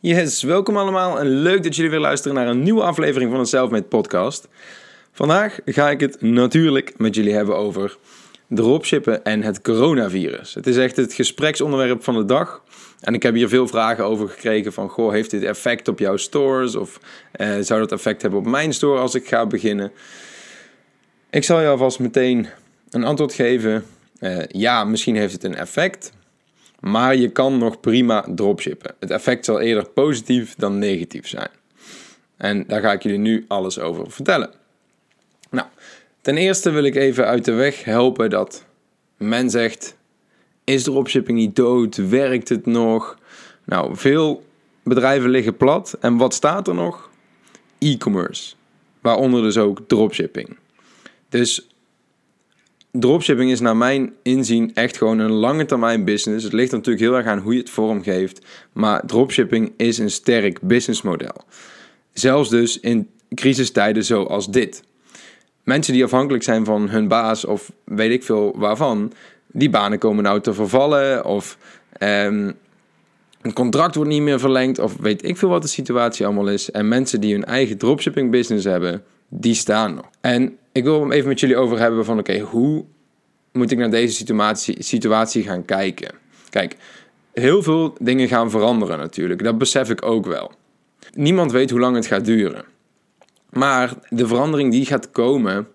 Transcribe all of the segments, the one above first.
Yes, welkom allemaal en leuk dat jullie weer luisteren naar een nieuwe aflevering van de Selfmade Podcast. Vandaag ga ik het natuurlijk met jullie hebben over dropshippen en het coronavirus. Het is echt het gespreksonderwerp van de dag. En ik heb hier veel vragen over gekregen van, goh, heeft dit effect op jouw stores? Of eh, zou dat effect hebben op mijn store als ik ga beginnen? Ik zal je alvast meteen een antwoord geven. Uh, ja, misschien heeft het een effect, maar je kan nog prima dropshippen. Het effect zal eerder positief dan negatief zijn. En daar ga ik jullie nu alles over vertellen. Nou, ten eerste wil ik even uit de weg helpen dat men zegt: is dropshipping niet dood? Werkt het nog? Nou, veel bedrijven liggen plat. En wat staat er nog? E-commerce. Waaronder dus ook dropshipping. Dus dropshipping is naar mijn inzien echt gewoon een lange termijn business. Het ligt natuurlijk heel erg aan hoe je het vormgeeft. Maar dropshipping is een sterk businessmodel. Zelfs dus in crisistijden zoals dit. Mensen die afhankelijk zijn van hun baas of weet ik veel waarvan, die banen komen nou te vervallen of um, een contract wordt niet meer verlengd of weet ik veel wat de situatie allemaal is. En mensen die hun eigen dropshipping business hebben, die staan nog. En ik wil hem even met jullie over hebben van oké, hoe moet ik naar deze situatie, situatie gaan kijken? Kijk, heel veel dingen gaan veranderen natuurlijk. Dat besef ik ook wel. Niemand weet hoe lang het gaat duren. Maar de verandering die gaat komen,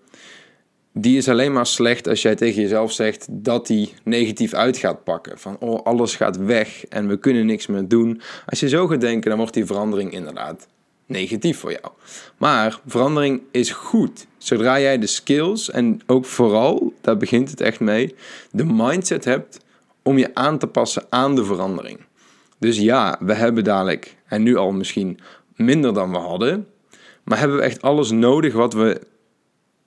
die is alleen maar slecht als jij tegen jezelf zegt dat die negatief uit gaat pakken. Van oh, alles gaat weg en we kunnen niks meer doen. Als je zo gaat denken, dan wordt die verandering inderdaad negatief voor jou. Maar verandering is goed. Zodra jij de skills en ook vooral, daar begint het echt mee, de mindset hebt om je aan te passen aan de verandering. Dus ja, we hebben dadelijk, en nu al misschien minder dan we hadden, maar hebben we echt alles nodig wat we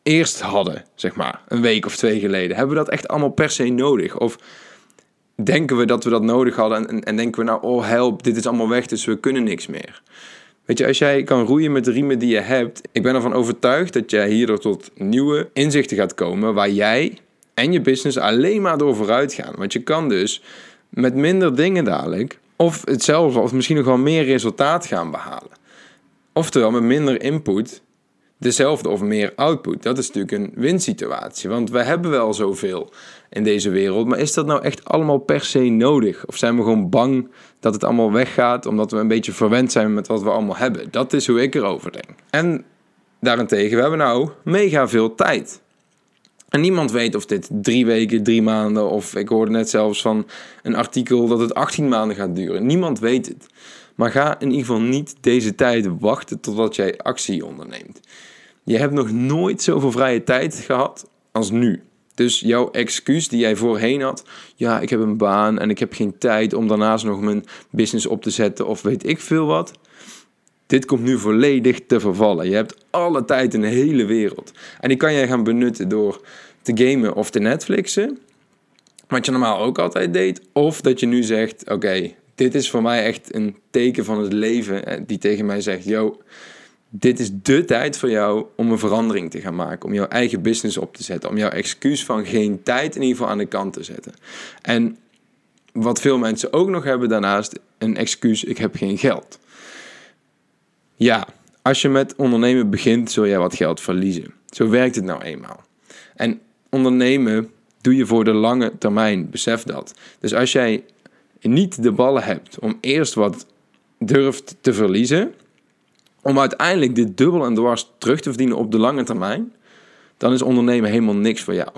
eerst hadden, zeg maar, een week of twee geleden? Hebben we dat echt allemaal per se nodig? Of denken we dat we dat nodig hadden en, en denken we nou, oh help, dit is allemaal weg, dus we kunnen niks meer? Weet je, als jij kan roeien met de riemen die je hebt, ik ben ervan overtuigd dat jij hierdoor tot nieuwe inzichten gaat komen waar jij en je business alleen maar door vooruit gaan. Want je kan dus met minder dingen dadelijk of hetzelfde of misschien nog wel meer resultaat gaan behalen. Oftewel met minder input dezelfde of meer output. Dat is natuurlijk een winsituatie, want we hebben wel zoveel in deze wereld. Maar is dat nou echt allemaal per se nodig? Of zijn we gewoon bang dat het allemaal weggaat omdat we een beetje verwend zijn met wat we allemaal hebben? Dat is hoe ik erover denk. En daarentegen, we hebben nou mega veel tijd. En niemand weet of dit drie weken, drie maanden, of ik hoorde net zelfs van een artikel dat het 18 maanden gaat duren. Niemand weet het. Maar ga in ieder geval niet deze tijd wachten totdat jij actie onderneemt. Je hebt nog nooit zoveel vrije tijd gehad als nu. Dus jouw excuus die jij voorheen had, ja, ik heb een baan en ik heb geen tijd om daarnaast nog mijn business op te zetten of weet ik veel wat. Dit komt nu volledig te vervallen. Je hebt alle tijd in de hele wereld. En die kan jij gaan benutten door te gamen of te Netflixen. Wat je normaal ook altijd deed. Of dat je nu zegt: Oké, dit is voor mij echt een teken van het leven. Eh, die tegen mij zegt: Yo, dit is de tijd voor jou om een verandering te gaan maken. Om jouw eigen business op te zetten. Om jouw excuus van geen tijd in ieder geval aan de kant te zetten. En wat veel mensen ook nog hebben daarnaast, een excuus: ik heb geen geld. Ja, als je met ondernemen begint, zul jij wat geld verliezen. Zo werkt het nou eenmaal. En ondernemen doe je voor de lange termijn, besef dat. Dus als jij niet de ballen hebt om eerst wat durft te verliezen, om uiteindelijk dit dubbel en dwars terug te verdienen op de lange termijn, dan is ondernemen helemaal niks voor jou.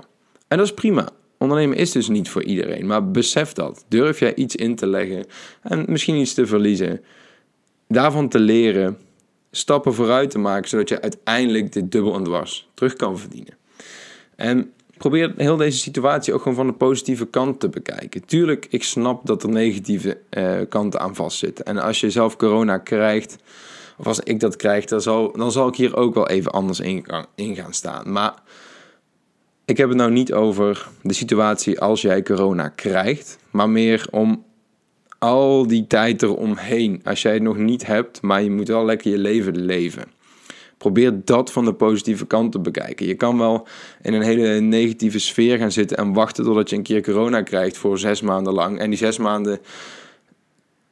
En dat is prima. Ondernemen is dus niet voor iedereen, maar besef dat. Durf jij iets in te leggen en misschien iets te verliezen, daarvan te leren, stappen vooruit te maken, zodat je uiteindelijk dit dubbel en dwars terug kan verdienen. En probeer heel deze situatie ook gewoon van de positieve kant te bekijken. Tuurlijk, ik snap dat er negatieve uh, kanten aan vastzitten. En als je zelf corona krijgt, of als ik dat krijg, dan zal, dan zal ik hier ook wel even anders in, in gaan staan. Maar ik heb het nou niet over de situatie als jij corona krijgt, maar meer om al die tijd eromheen. Als jij het nog niet hebt, maar je moet wel lekker je leven leven. Probeer dat van de positieve kant te bekijken. Je kan wel in een hele negatieve sfeer gaan zitten en wachten totdat je een keer corona krijgt voor zes maanden lang. En die zes maanden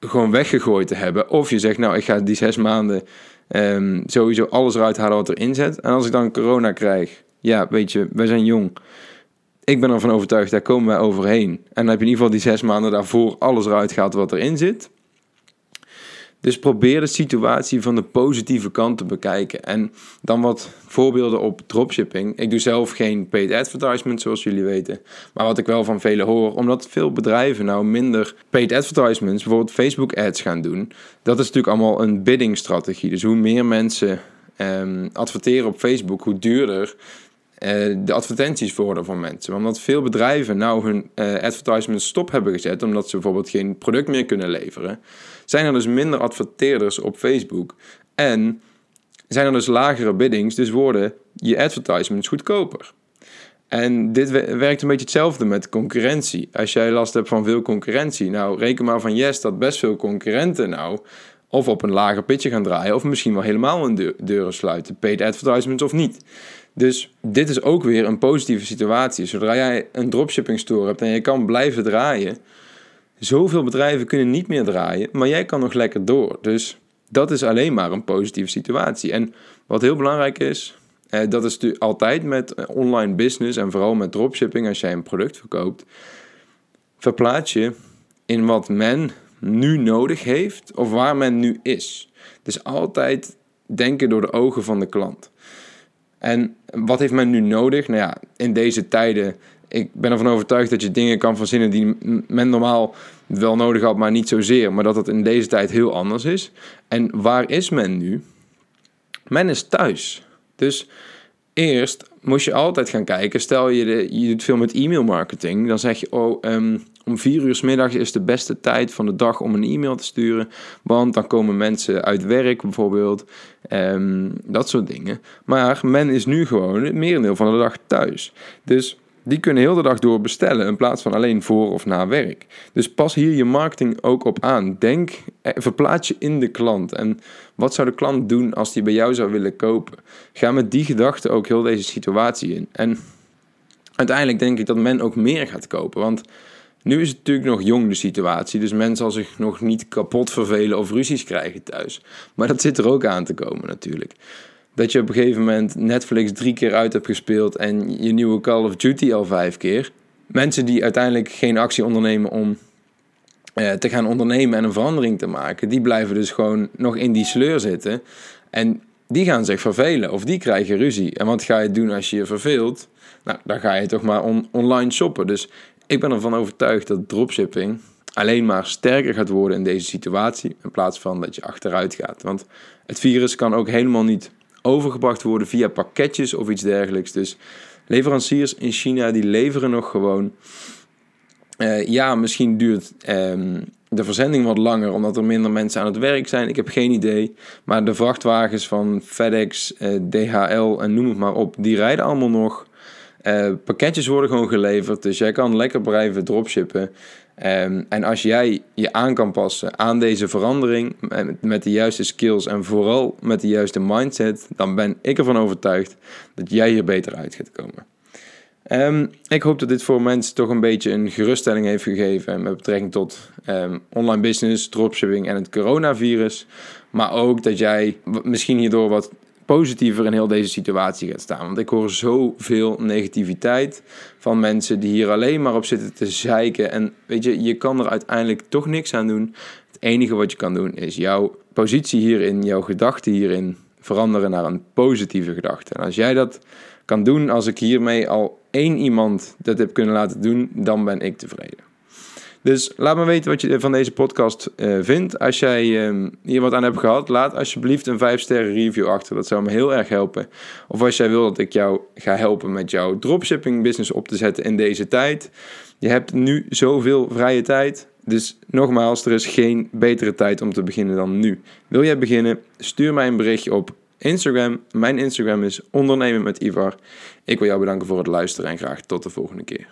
gewoon weggegooid te hebben. Of je zegt, nou, ik ga die zes maanden um, sowieso alles eruit halen wat erin zit. En als ik dan corona krijg, ja, weet je, wij zijn jong. Ik ben ervan overtuigd, daar komen wij overheen. En dan heb je in ieder geval die zes maanden daarvoor alles eruit gehaald wat erin zit. Dus probeer de situatie van de positieve kant te bekijken. En dan wat voorbeelden op dropshipping. Ik doe zelf geen paid advertisement, zoals jullie weten. Maar wat ik wel van velen hoor, omdat veel bedrijven nou minder paid advertisements, bijvoorbeeld Facebook ads gaan doen. Dat is natuurlijk allemaal een bidding strategie. Dus hoe meer mensen um, adverteren op Facebook, hoe duurder de advertenties worden van mensen. Omdat veel bedrijven nou hun uh, advertisements stop hebben gezet, omdat ze bijvoorbeeld geen product meer kunnen leveren, zijn er dus minder adverteerders op Facebook. En zijn er dus lagere biddings, dus worden je advertisements goedkoper. En dit werkt een beetje hetzelfde met concurrentie. Als jij last hebt van veel concurrentie, nou reken maar van yes dat best veel concurrenten nou of op een lager pitje gaan draaien, of misschien wel helemaal een deuren sluiten, paid advertisements of niet. Dus dit is ook weer een positieve situatie. Zodra jij een dropshipping store hebt en je kan blijven draaien, zoveel bedrijven kunnen niet meer draaien, maar jij kan nog lekker door. Dus dat is alleen maar een positieve situatie. En wat heel belangrijk is, eh, dat is natuurlijk altijd met online business en vooral met dropshipping als jij een product verkoopt, verplaats je in wat men nu nodig heeft of waar men nu is. Dus altijd denken door de ogen van de klant. En wat heeft men nu nodig? Nou ja, in deze tijden, ik ben ervan overtuigd dat je dingen kan verzinnen die men normaal wel nodig had, maar niet zozeer. Maar dat het in deze tijd heel anders is. En waar is men nu? Men is thuis. Dus eerst moest je altijd gaan kijken. Stel je, de, je doet veel met e-mail marketing. Dan zeg je, oh, um, om vier uur s middags is de beste tijd van de dag om een e-mail te sturen. Want dan komen mensen uit werk bijvoorbeeld. Um, dat soort dingen. Maar men is nu gewoon het merendeel van de dag thuis. Dus die kunnen heel de dag door bestellen in plaats van alleen voor of na werk. Dus pas hier je marketing ook op aan. Denk, eh, verplaats je in de klant. En wat zou de klant doen als die bij jou zou willen kopen? Ga met die gedachte ook heel deze situatie in. En uiteindelijk denk ik dat men ook meer gaat kopen. Want nu is het natuurlijk nog jong de situatie, dus men zal zich nog niet kapot vervelen of ruzies krijgen thuis. Maar dat zit er ook aan te komen natuurlijk. Dat je op een gegeven moment Netflix drie keer uit hebt gespeeld en je nieuwe Call of Duty al vijf keer. Mensen die uiteindelijk geen actie ondernemen om eh, te gaan ondernemen en een verandering te maken, die blijven dus gewoon nog in die sleur zitten. En die gaan zich vervelen of die krijgen ruzie. En wat ga je doen als je je verveelt? Nou, dan ga je toch maar online shoppen. Dus ik ben ervan overtuigd dat dropshipping alleen maar sterker gaat worden in deze situatie, in plaats van dat je achteruit gaat. Want het virus kan ook helemaal niet overgebracht worden via pakketjes of iets dergelijks. Dus leveranciers in China die leveren nog gewoon. Uh, ja, misschien duurt um, de verzending wat langer omdat er minder mensen aan het werk zijn. Ik heb geen idee. Maar de vrachtwagens van FedEx, eh, DHL en noem het maar op, die rijden allemaal nog. Uh, pakketjes worden gewoon geleverd, dus jij kan lekker blijven dropshippen. Um, en als jij je aan kan passen aan deze verandering met, de juiste skills en vooral met de juiste mindset, dan ben ik ervan overtuigd dat jij hier beter uit gaat komen. Um, ik hoop dat dit voor mensen toch een beetje een geruststelling heeft gegeven met betrekking tot um, online business, dropshipping en het coronavirus. Maar ook dat jij misschien hierdoor wat positiever in heel deze situatie gaat staan. Want ik hoor zoveel negativiteit van mensen die hier alleen maar op zitten te zeiken. En weet je, je kan er uiteindelijk toch niks aan doen. Het enige wat je kan doen is jouw positie hierin, jouw gedachten hierin veranderen naar een positieve gedachte. En als jij dat kan doen, als ik hiermee al één iemand dat heb kunnen laten doen, dan ben ik tevreden. Dus laat me weten wat je van deze podcast uh, vindt. Als jij uh, hier wat aan hebt gehad, laat alsjeblieft een 5 sterren review achter. Dat zou me heel erg helpen. Of als jij wil dat ik jou ga helpen met jouw dropshipping business op te zetten in deze tijd. Je hebt nu zoveel vrije tijd. Dus nogmaals, er is geen betere tijd om te beginnen dan nu. Wil jij beginnen? Stuur mij een berichtje op Instagram. Mijn Instagram is ondernemen met Ivar. Ik wil jou bedanken voor het luisteren en graag tot de volgende keer.